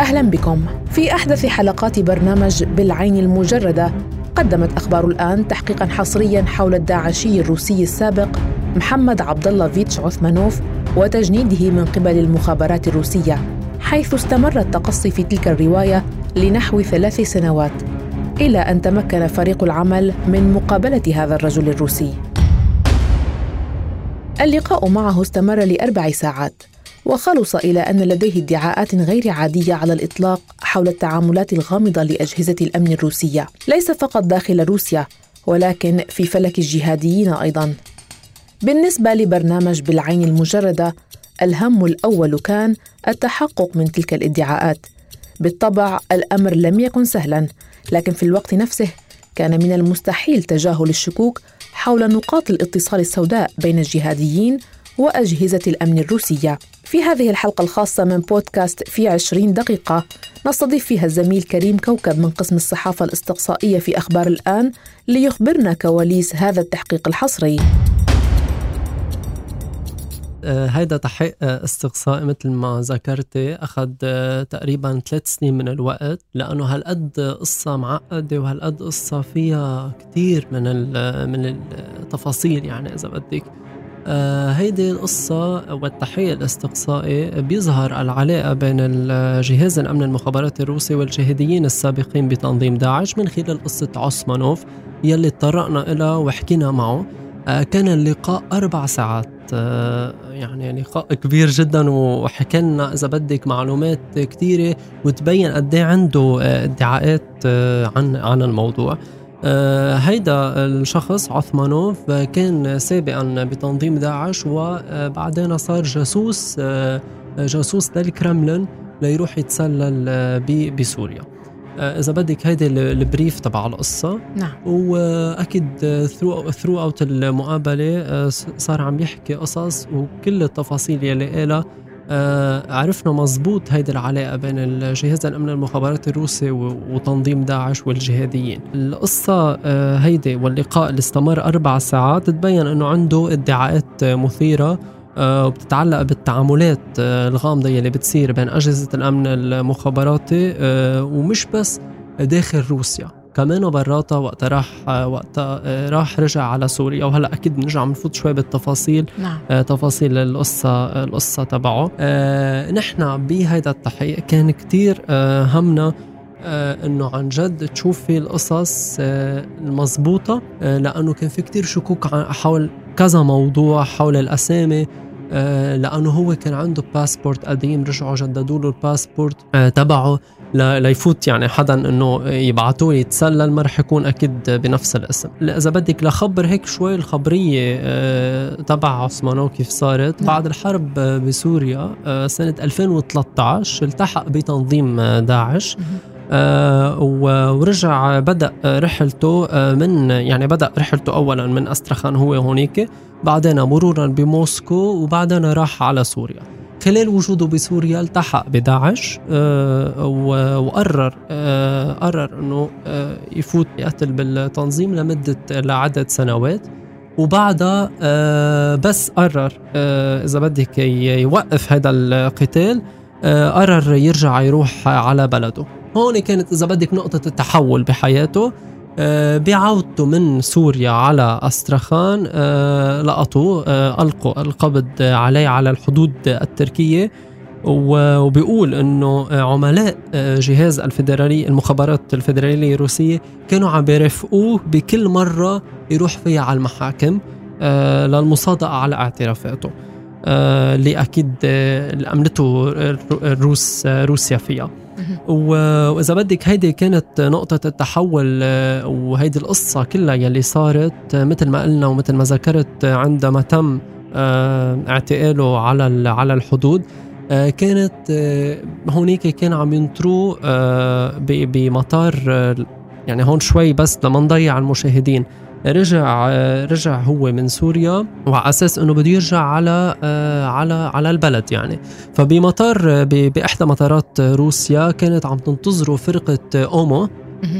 أهلا بكم. في أحدث حلقات برنامج بالعين المجردة قدمت أخبار الآن تحقيقا حصريا حول الداعشي الروسي السابق محمد عبد الله فيتش عثمانوف وتجنيده من قبل المخابرات الروسية حيث استمر التقصي في تلك الرواية لنحو ثلاث سنوات إلى أن تمكن فريق العمل من مقابلة هذا الرجل الروسي. اللقاء معه استمر لأربع ساعات. وخلص إلى أن لديه ادعاءات غير عادية على الإطلاق حول التعاملات الغامضة لأجهزة الأمن الروسية. ليس فقط داخل روسيا ولكن في فلك الجهاديين أيضا. بالنسبة لبرنامج بالعين المجردة الهم الأول كان التحقق من تلك الادعاءات. بالطبع الأمر لم يكن سهلا لكن في الوقت نفسه كان من المستحيل تجاهل الشكوك حول نقاط الاتصال السوداء بين الجهاديين وأجهزة الأمن الروسية. في هذه الحلقة الخاصة من بودكاست في عشرين دقيقة. نستضيف فيها الزميل كريم كوكب من قسم الصحافة الإستقصائية في أخبار الآن ليخبرنا كواليس هذا التحقيق الحصري. هيدا تحقيق آه، استقصائي مثل ما ذكرتي أخذ آه، تقريبا ثلاث سنين من الوقت لأنه هالقد قصة معقدة وهالقد قصة فيها كتير من من التفاصيل يعني إذا بدك. هيدي القصة والتحقيق الأستقصائي بيظهر العلاقة بين جهاز الأمن المخابراتي الروسي والجهاديين السابقين بتنظيم داعش من خلال قصة عثمانوف يلي تطرقنا إلى وحكينا معه. كان اللقاء أربع ساعات. آه، يعني لقاء كبير جدا وحكى لنا إذا بدك معلومات كثيره وتبين قد إيه عنده آه، ادعاءات آه، عن عن الموضوع. هيدا الشخص عثمانوف كان سابقا بتنظيم داعش وبعدين صار جاسوس جاسوس للكرملين ليروح يتسلل بسوريا. آه، إذا بدك هيدي ال brief تبع القصة. نعم. وأكيد through throughout المقابلة آه، صار عم يحكي قصص وكل التفاصيل يلي قالها آه عرفنا مزبوط هيدي العلاقة بين الجهاز الأمن المخابراتي الروسي وتنظيم داعش والجهاديين. القصة آه هيدي واللقاء اللي استمر أربع ساعات تبين أنه عنده ادعاءات مثيرة آه، وبتتعلق بالتعاملات آه، الغامضة يلي بتصير بين أجهزة الأمن المخابراتي آه، ومش بس داخل روسيا. كمان براتها وقت راح وقت راح رجع على سوريا. وهلأ أكيد بنرجع بنفوت شوي بالتفاصيل نعم. تفاصيل القصة القصة تبعه. نحن بهيدا التحقيق كان كتير همنا إنه عن جد تشوفي القصص المضبوطة. لأنه كان في كتير شكوك حول كذا موضوع حول الأسامي. آه، لأنه هو كان عنده باسبورت قديم رجعوا جددوا له الباسبورت آه، تبعه. ليفوت يعني حدا إنه يبعثوه يتسلل ما رح يكون أكيد بنفس الاسم. إذا بدك لخبر هيك شوي الخبرية آه، تبع عثمانوف كيف صارت نعم. بعد الحرب بسوريا سنة 2013 التحق بتنظيم داعش آه ورجع بدأ رحلته من يعني بدأ رحلته اولا من أسترخان هو هونيك بعدين مرورا بموسكو وبعدين راح على سوريا. خلال وجوده بسوريا التحق بداعش آه وقرر آه قرر إنه آه يفوت يقتل بالتنظيم لمدة لعدة سنوات. وبعدها آه بس قرر آه إذا بدك يوقف هذا القتال آه قرر يرجع يروح على بلده. هون كانت إذا بدك نقطة التحول بحياته. آه، بعودته من سوريا على أسترخان آه، لقطوه آه، ألقوا القبض عليه على الحدود التركية وبيقول إنه عملاء جهاز الفيدرالي المخابرات الفيدراليه الروسية كانوا عم بيرافقوه بكل مرة يروح فيها على المحاكم للمصادقة على اعترافاته. اللي أكيد أمنته الروس روسيا فيها. وإذا بدك هيدي كانت نقطة التحول آه، وهيدي القصة كلها يلي صارت آه، مثل ما قلنا ومثل ما ذكرت آه، عندما تم اعتقاله على على الحدود كانت هونيك كان عم ينطروه بمطار يعني هون شوي بس لما نضيع المشاهدين. رجع رجع هو من سوريا وعلى أساس إنه بده يرجع على على على البلد يعني. فبمطار بإحدى مطارات روسيا كانت عم تنتظره فرقة أومو.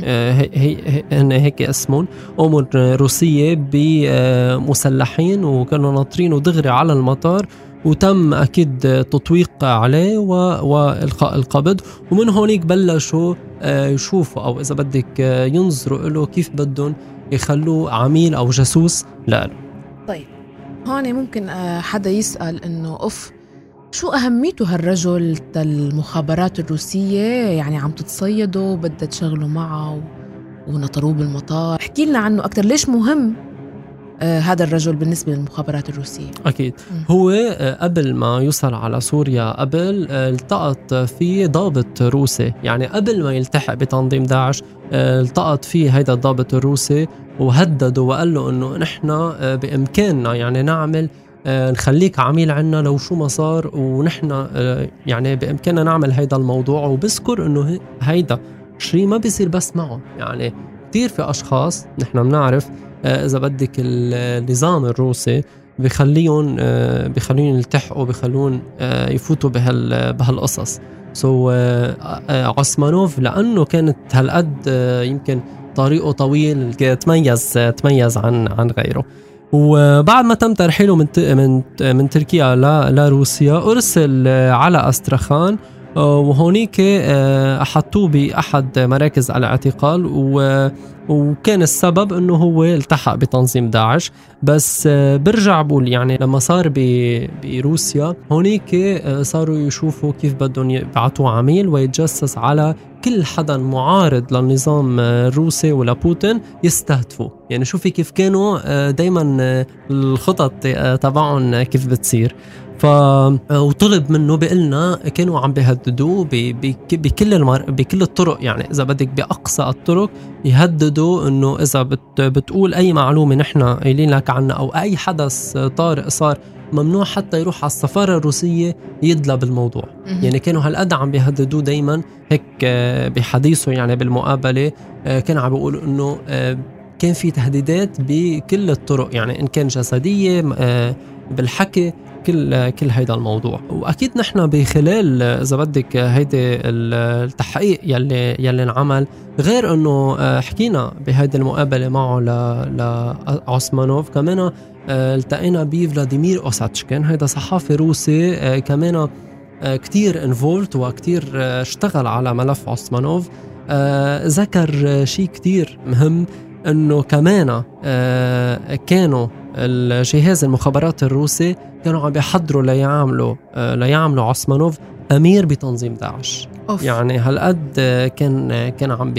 هي هي هن هيك اسمهم أومو روسيه بمسلحين وكانوا ناطرينه دغري على المطار. وتم أكيد تطويق عليه وإلقاء القبض. ومن هونيك بلشوا آه، يشوفوا أو إذا بدك آه، ينظروا له كيف بدهم يخلوه عميل أو جاسوس له طيب هون ممكن آه، حدا يسأل إنه أوف شو أهميته هالرجل المخابرات الروسية؟ يعني عم تتصيده بدها تشغله معه ونطروه بالمطار. احكي لنا عنه أكثر ليش مهم؟ هذا الرجل بالنسبة للمخابرات الروسية. أكيد. م. هو آه قبل ما يوصل على سوريا قبل آه التقط في ضابط روسي. يعني قبل ما يلتحق بتنظيم داعش آه التقط فيه هيدا الضابط الروسي وهدده وقال له إنه نحن آه بإمكاننا يعني نعمل آه، نخليك عميل عنا لو شو ما صار ونحن آه، يعني بإمكاننا نعمل هيدا الموضوع. وبذكر إنه هيدا شيء ما بيصير بس معه. يعني كثير في أشخاص نحن بنعرف آه، إذا بدك النظام الروسي بخليهم بخليهم يلتحقوا بخلون يفوتوا بهال بهالقصص. سو عثمانوف لأنه كانت هالقد يمكن طريقه طويل تميز تميز عن عن غيره. وبعد ما تم ترحيله من من من تركيا لروسيا أرسل على أسترخان وهونيك آه، حطوه بأحد مراكز الاعتقال وكان السبب إنه هو التحق بتنظيم داعش. بس آه، برجع بقول يعني لما صار بروسيا هونيك آه، صاروا يشوفوا كيف بدهم يبعثوا عميل ويتجسس على كل حدا معارض للنظام الروسي ولبوتين يستهدفوا يعني شوفي كيف كانوا دايما الخطط تبعهم كيف بتصير. ف وطلب منه بقلنا كانوا عم بيهددوه بكل المر... بكل الطرق. يعني إذا بدك بأقصى الطرق يهددوا إنه إذا بت... بتقول أي معلومة نحن قايلين لك عنها أو أي حدث طارئ صار ممنوع حتى يروح على السفارة الروسية يدلى بالموضوع يعني كانوا هالقد عم بيهددوه دائما هيك آه، بحديثه يعني بالمقابلة آه، كان عم بيقول إنه آه، كان في تهديدات بكل الطرق. يعني إن كان جسدية بالحكي كل كل هيدا الموضوع. وأكيد نحن بخلال إذا بدك هيدي التحقيق يلي يلي انعمل غير إنه آه، حكينا بهيدي المقابلة معه لعثمانوف كمان آه، التقينا بفلاديمير أوساتشكين هيدا صحافي روسي آه، كمان كتير انفولت وكتير اشتغل على ملف عثمانوف. ذكر شيء كتير مهم إنه كمان كانوا الجهاز المخابرات الروسي كانوا عم بيحضروا ليعملوا آه، ليعملوا عثمانوف أمير بتنظيم داعش أوف. يعني هالقد كان كان عم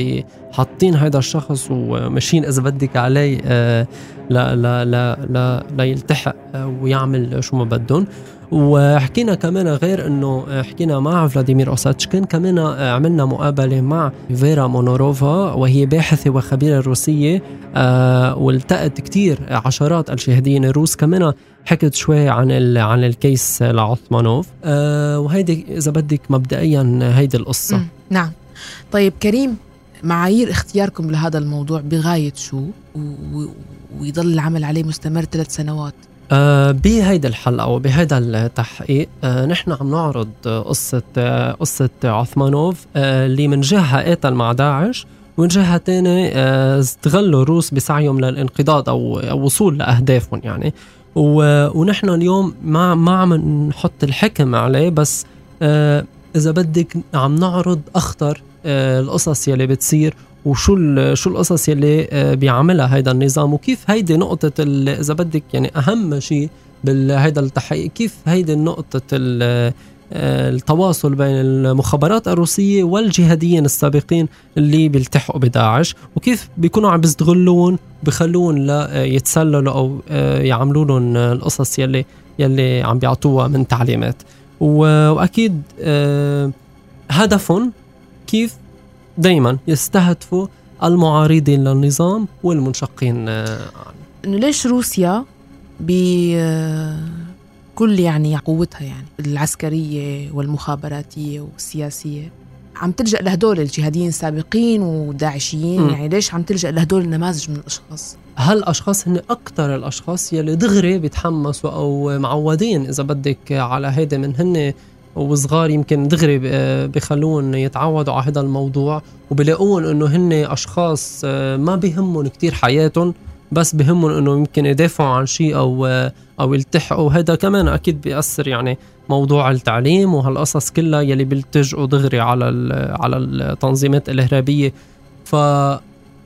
حاطين هذا الشخص وماشيين إذا بدك عليه آه، لا لا لا لا ليلتحق آه، ويعمل شو ما بدهم وحكينا كمان غير إنه حكينا مع فلاديمير أوساتشكين كمان عملنا مقابلة مع فيرا مونوروفا وهي باحثة وخبيرة روسية آه والتقت كثير عشرات الجهاديين الروس. كمان حكت شوي عن عن ال case لعثمانوف. آه وهيدي إذا بدك مبدئيا هيدي القصة. نعم. طيب كريم معايير اختياركم لهذا الموضوع بغاية شو؟ ويضل العمل عليه مستمر ثلاث سنوات. آه بهيدا الحلقة وبهيدا التحقيق آه نحن عم نعرض قصة آه قصة عثمانوف آه اللي من جهة قاتل مع داعش ومن جهة تانية آه استغلوا الروس بسعيهم للانقضاض أو, أو وصول لأهدافهم يعني. ونحن اليوم ما ما عم نحط الحكم عليه بس آه إذا بدك عم نعرض أخطر آه القصص يلي بتصير وشو شو القصص يلي آه، بيعملها هيدا النظام؟ وكيف هيدي نقطة إذا بدك يعني أهم شيء بهيدا التحقيق كيف هيدي نقطة آه، التواصل بين المخابرات الروسية والجهاديين السابقين اللي بيلتحقوا بداعش؟ وكيف بيكونوا عم بيستغلون بخلون لا يتسللوا أو آه، يعملوا لهم القصص يلي يلي عم بيعطوها من تعليمات. وأكيد هدفهم كيف دائما يستهدفوا المعارضين للنظام والمنشقين. عنه آه، إنه ليش روسيا بكل آه، يعني قوتها يعني العسكرية والمخابراتية والسياسية عم تلجأ لهدول الجهاديين السابقين والداعشيين م. يعني ليش عم تلجأ لهدول النماذج من الأشخاص؟ هالأشخاص هن أكثر الأشخاص يلي دغري بيتحمسوا أو معودين إذا بدك على هيدا من هن وصغار يمكن دغري بخلون يتعودوا على هذا الموضوع وبلاقون إنه هن أشخاص آه، ما بيهمهم كتير حياتهم بس بهمهم إنه يمكن يدافعوا عن شيء أو أو يلتحقوا. هذا كمان أكيد بيأثر يعني موضوع التعليم وهالقصص كلها يلي بيلتجئوا دغري على على التنظيمات الإرهابية. ف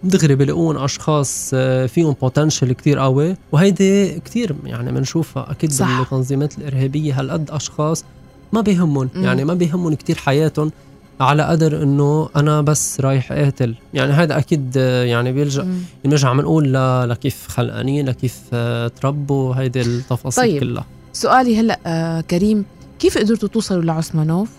دغري بلاقون أشخاص آه، فيهم بوتنشل كتير قوي وهيدي كتير يعني بنشوفها أكيد صح. بالتنظيمات الإرهابية. هالقد أشخاص ما بيهمهم يعني ما بيهمهم كتير حياتهم على قدر إنه أنا بس رايح أقتل. يعني هذا أكيد يعني بيلجأ بنرجع بنقول لكيف خلقانين لكيف آه، تربوا هيدي التفاصيل طيب. كلها. سؤالي هلأ آه كريم كيف قدرتوا توصلوا لعثمانوف؟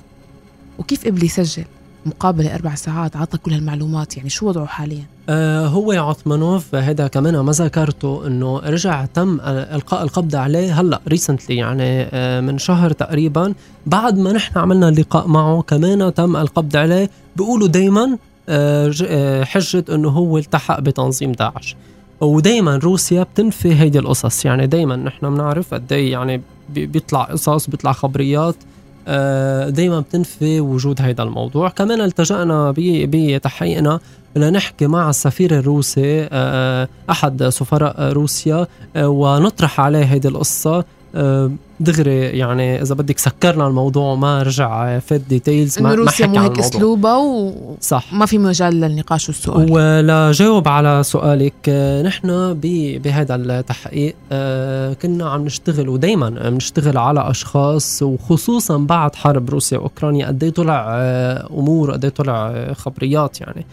وكيف قبل يسجل؟ مقابلة أربع ساعات. عطى كل هالمعلومات. يعني شو وضعه حاليا؟ آه هو عثمانوف هذا كمان ما ذكرته إنه رجع تم إلقاء القبض عليه هلأ ريسنتلي يعني آه من شهر تقريبا. بعد ما نحن عملنا اللقاء معه كمان تم القبض عليه. بيقولوا دائما آه, آه، حجة إنه هو التحق بتنظيم داعش. ودائما روسيا بتنفي هيدي القصص. يعني دائما نحن بنعرف قد إيه يعني بيطلع قصص بيطلع خبريات. دائما بتنفي وجود هذا الموضوع. كمان التجأنا بتحقيقنا لنحكي مع السفير الروسي آه، أحد سفراء روسيا آه، ونطرح عليه هذه القصة. دغري يعني إذا بدك سكرنا الموضوع ما رجع فات ديتيلز ما روسيا مو هيك أسلوبها و صح. ما في مجال للنقاش والسؤال. ولجاوب على سؤالك نحن بهذا التحقيق آه، كنا عم نشتغل ودائما بنشتغل على أشخاص وخصوصا بعد حرب روسيا وأوكرانيا قد إيه طلع آه، أمور قد إيه طلع خبريات يعني.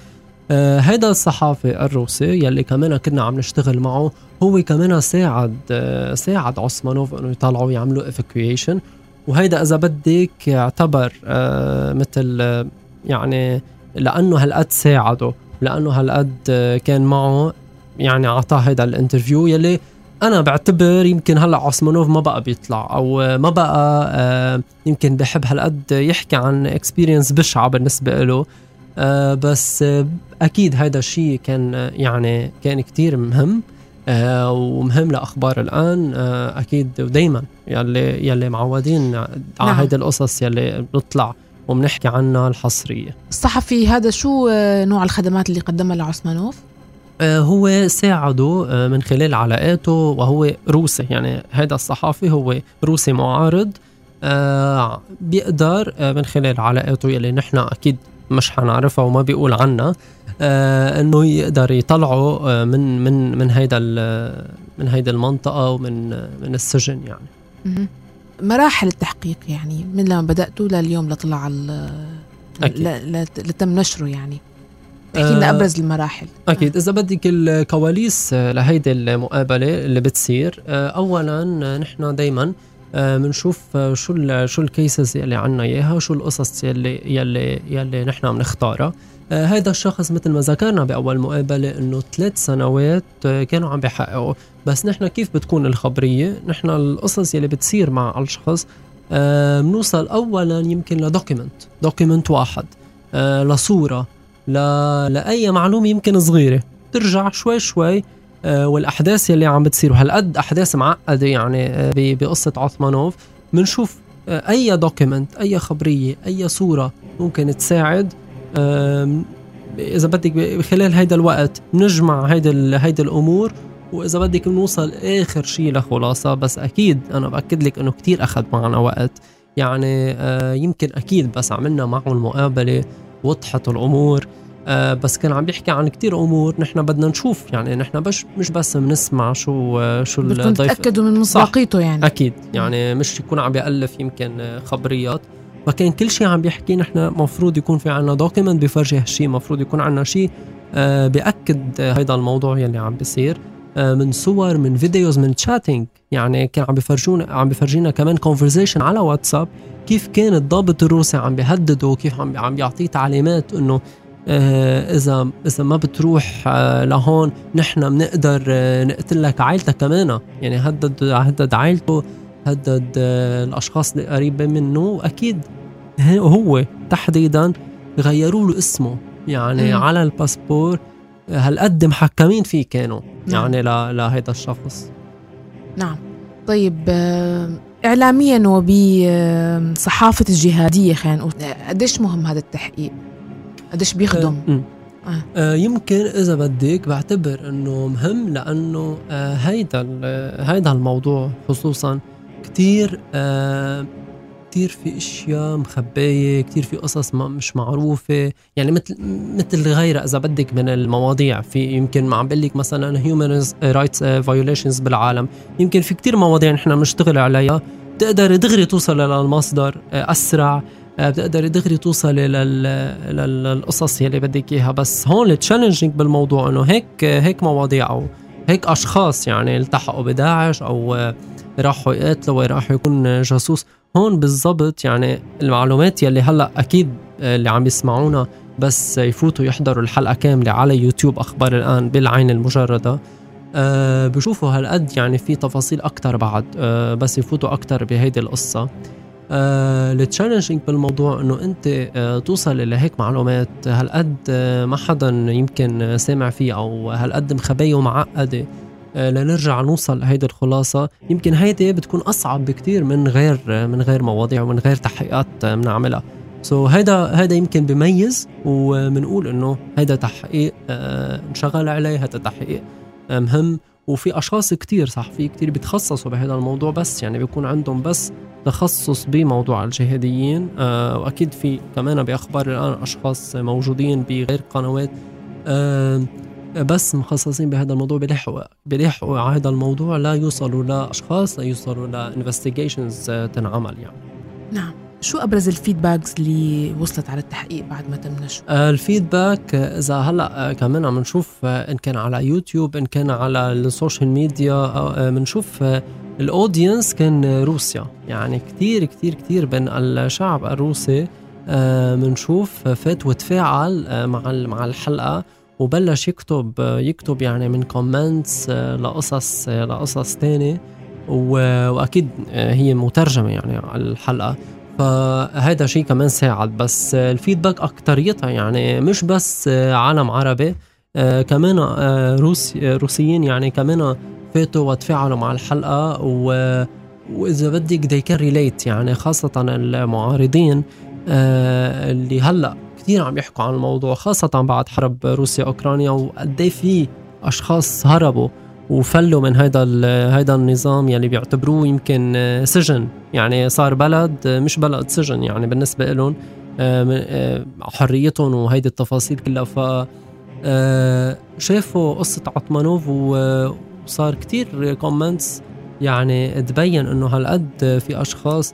آه هيدا الصحافي الروسي يلي كمان كنا عم نشتغل معه هو كمان ساعد آه ساعد عثمانوف إنه يطلعوا يعملوا ايفاكويشن وهيدا إذا بدك يعتبر آه مثل آه يعني لأنه هالقد ساعده لأنه هالقد آه كان معه يعني أعطاه هيدا ال interview يلي أنا بعتبر يمكن هلأ عثمانوف ما بقى بيطلع أو ما بقى آه يمكن بحب هالقد يحكي عن experience بشعة بالنسبة له. آه بس آه أكيد هذا الشيء كان آه يعني كان كتير مهم. آه ومهم لأخبار الآن آه أكيد ودائما يلي يلي معودين نعم. على هيدي القصص يلي بنطلع وبنحكي عنها الحصرية. الصحفي هذا شو آه، نوع الخدمات اللي قدمها لعثمانوف؟ آه هو ساعده آه من خلال علاقاته وهو روسي. يعني هذا الصحافي هو روسي معارض آه بيقدر آه من خلال علاقاته يلي نحن أكيد مش حنعرفها وما بيقول عنها آه إنه يقدر يطلعوا آه من من من هيدا من هيدا المنطقة ومن من السجن يعني. مراحل التحقيق يعني من لما بدأتوا لليوم لطلع لتم نشره يعني. احكي لنا آه، ابرز المراحل. أكيد. إذا بدك الكواليس لهيدي المقابلة اللي بتصير آه، اولا نحن دائما بنشوف آه، شو شو الكيسز اللي عنا إياها وشو القصص يلي يلي يلي نحن بنختارها آه هذا الشخص مثل ما ذكرنا بأول مقابلة إنه ثلاث سنوات آه كانوا عم بيحققوا. بس نحن كيف بتكون الخبرية؟ نحن القصص يلي بتصير مع الشخص آه بنوصل اولا يمكن ل document document واحد آه لصورة ل... لأي معلومة يمكن صغيرة. ترجع شوي شوي آه والأحداث يلي عم بتصير. وهالقد أحداث معقدة يعني آه بقصة عثمانوف. بنشوف آه أي document أي خبرية أي صورة ممكن تساعد. إذا بدك خلال هيدا الوقت نجمع هيدا هيدا الأمور وإذا بدك نوصل آخر شيء لخلاصة بس أكيد أنا بأكد لك إنه كتير أخذ معنا وقت. يعني آه يمكن أكيد بس عملنا معه المقابلة وضحت الأمور. آه بس كان عم بيحكي عن كتير أمور نحن بدنا نشوف. يعني نحن بش مش بس بنسمع شو آه شو بدكم تتأكدوا من مصداقيته يعني. أكيد. يعني مش يكون عم بيالف يمكن آه، خبريات فكان كل شيء عم بيحكي نحن مفروض يكون في عنا document بيفرجي هالشيء مفروض يكون عنا شيء آه بياكد هيدا الموضوع يلي عم بيصير آه من صور من videos من chatting يعني كان عم بيفرجونا عم بيفرجينا كمان conversation على واتساب كيف كان الضابط الروسي عم بيهدده وكيف عم عم بيعطيه تعليمات إنه آه إذا إذا ما بتروح لهون نحن بنقدر نقتلك عائلتك كمان. يعني هدد هدد عائلته هدد الأشخاص اللي منه واكيد هو تحديدا غيروا له اسمه. يعني مم. على الباسبور هالقد محكمين فيه كانوا؟ نعم. يعني لهيدا الشخص. نعم. طيب آه، اعلاميا وبصحافه الجهادية خلينا نقول قديش مهم هذا التحقيق؟ قديش بيخدم؟ أه آه. آه يمكن إذا بدك بعتبر إنه مهم لأنه آه هيدا هيدا الموضوع خصوصا كثير آه كتير في أشياء مخبايه كتير في قصص ما مش معروفة. يعني مثل مثل غيرها إذا بدك من المواضيع في يمكن ما عم بقول لك مثلا human rights violations بالعالم. يمكن في كتير مواضيع نحن بنشتغل عليها. بتقدر دغري توصل للمصدر آه، أسرع. آه، بتقدر دغري توصل للقصص يلي بدك إياها. بس هون ال challenging بالموضوع إنه هيك هيك مواضيع أو هيك أشخاص يعني التحقوا بداعش أو آه، راحوا يقاتلوا وراحوا يكون جاسوس. هون بالضبط يعني المعلومات يلي هلأ أكيد اللي عم يسمعونا بس يفوتوا يحضروا الحلقة كاملة على يوتيوب أخبار الآن بالعين المجردة. أه بشوفوا هالقد يعني في تفاصيل أكثر بعد. أه بس يفوتوا أكثر بهيدي القصة. أه التشالنجينج بالموضوع إنه أنت أه توصل لهيك معلومات. هالقد أه ما حدا يمكن سامع فيه أو هالقد مخبيه ومعقده لنرجع نوصل لهيدي الخلاصة. يمكن هيدي بتكون أصعب بكتير من غير من غير مواضيع ومن غير تحقيقات بنعملها. سو so هيدا هيدا يمكن بميز وبنقول إنه هيدا تحقيق آه، انشغل عليه هذا تحقيق آه، مهم. وفي أشخاص كتير صح في كتير بيتخصصوا بهذا الموضوع بس يعني بيكون عندهم بس تخصص بموضوع الجهاديين وأكيد في كمان بأخبار الآن أشخاص موجودين بغير قنوات بس مخصصين بهذا الموضوع بيلحقوا بيلحقوا على هذا الموضوع لا يوصلوا لاشخاص لا يوصلوا ل investigations آه، تنعمل يعني. نعم. شو أبرز ال feedbacks اللي وصلت على التحقيق بعد ما تم نشره؟ آه ال feedback آه، إذا هلأ كمان عم نشوف إن كان على يوتيوب إن كان على ال social media بنشوف ال audience كان روسيا. يعني كثير كثير كثير بين الشعب الروسي بنشوف فات وتفاعل مع مع الحلقة. وبلش يكتب يكتب يعني من كومنتس آه، لقصص آه، لقصص تانية وأكيد آه، هي مترجمة يعني على الحلقة. فهذا شيء كمان ساعد. بس الفيدباك أكتريتها يعني مش بس عالم عربي كمان روس روسيين يعني كمان فاتوا وتفاعلوا مع الحلقة. و وإذا بدك they can relate يعني خاصة المعارضين اللي هلأ كثير عم يحكوا عن الموضوع خاصة بعد حرب روسيا أوكرانيا وقد في أشخاص هربوا وفلوا من هذا هذا النظام يلي بيعتبروه يمكن سجن. يعني صار بلد مش بلد سجن يعني بالنسبة لهم آه، آه، حريتهم وهيدي التفاصيل كلها. ف آه، شافوا قصة عطمانوف وصار كتير كومنتس يعني تبين إنه هالقد في أشخاص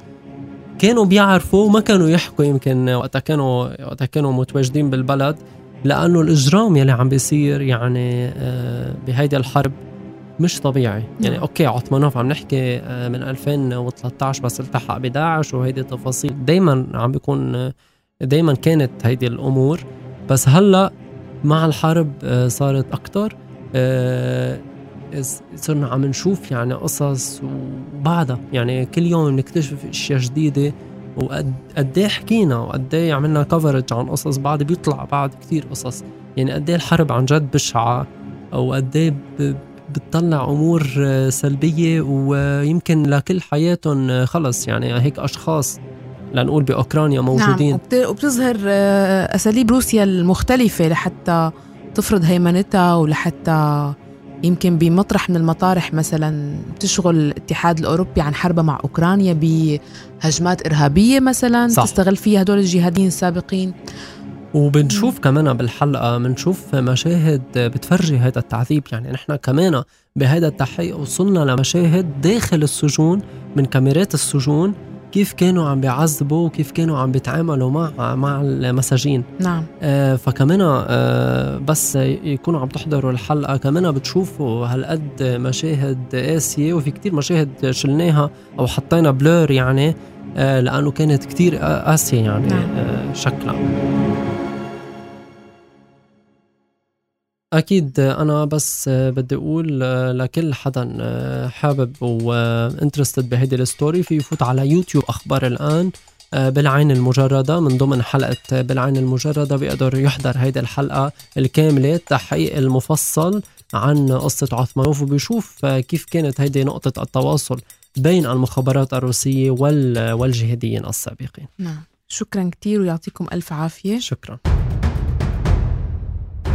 كانوا بيعرفوا وما كانوا يحكوا يمكن وقتها كانوا وقتها كانوا متواجدين بالبلد لأنه الإجرام يلي عم بيصير يعني آه، بهيدي الحرب مش طبيعي. يعني نعم. أوكي عثمانوف عم نحكي آه، من 2013 بس التحق بداعش وهيدي التفاصيل. دائما عم بيكون دائما كانت هيدي الأمور. بس هلأ مع الحرب آه، صارت أكثر صرنا عم نشوف يعني قصص وبعدها يعني كل يوم نكتشف أشياء جديدة وقد إيه حكينا وقد إيه عملنا كفرج عن قصص. بعد بيطلع بعد كثير قصص. يعني قد إيه الحرب عن جد بشعة أو قد إيه بتطلع أمور سلبية ويمكن لكل حياتهم خلص. يعني هيك أشخاص لنقول بأوكرانيا موجودين. نعم وبتظهر آه، أساليب روسيا المختلفة لحتى تفرض هيمنتها ولحتى يمكن بمطرح من المطارح مثلا تشغل الاتحاد الأوروبي عن حربه مع أوكرانيا بهجمات إرهابية مثلا صح. تستغل فيها هدول الجهاديين السابقين. وبنشوف كمان بالحلقة بنشوف مشاهد بتفرجي هذا التعذيب. يعني نحن كمان بهذا التحقيق وصلنا لمشاهد داخل السجون من كاميرات السجون. كيف كانوا عم بيعذبوا وكيف كانوا عم بيتعاملوا مع مع المساجين. نعم. آه فكمان آه بس يكونوا عم تحضروا الحلقة كمان بتشوفوا هالقد مشاهد قاسية وفي كتير مشاهد شلناها أو حطينا blur يعني آه لأنه كانت كتير قاسية يعني نعم. آه شكلها. أكيد أنا بس بدي أقول لكل حدا حابب و interested بهيدي ال story في يفوت على يوتيوب أخبار الآن بالعين المجردة من ضمن حلقة بالعين المجردة بيقدر يحضر هيدي الحلقة الكاملة التحقيق المفصل عن قصة عثمانوف وبيشوف كيف كانت هيدي نقطة التواصل بين المخابرات الروسية والجهاديين السابقين. نعم. شكرا كثير ويعطيكم ألف عافية. شكرا.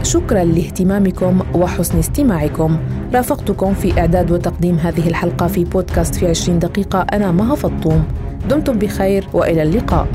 شكرا لاهتمامكم وحسن استماعكم. رافقتكم في إعداد وتقديم هذه الحلقة في بودكاست في 20 دقيقة. أنا مها فطوم. دمتم بخير وإلى اللقاء.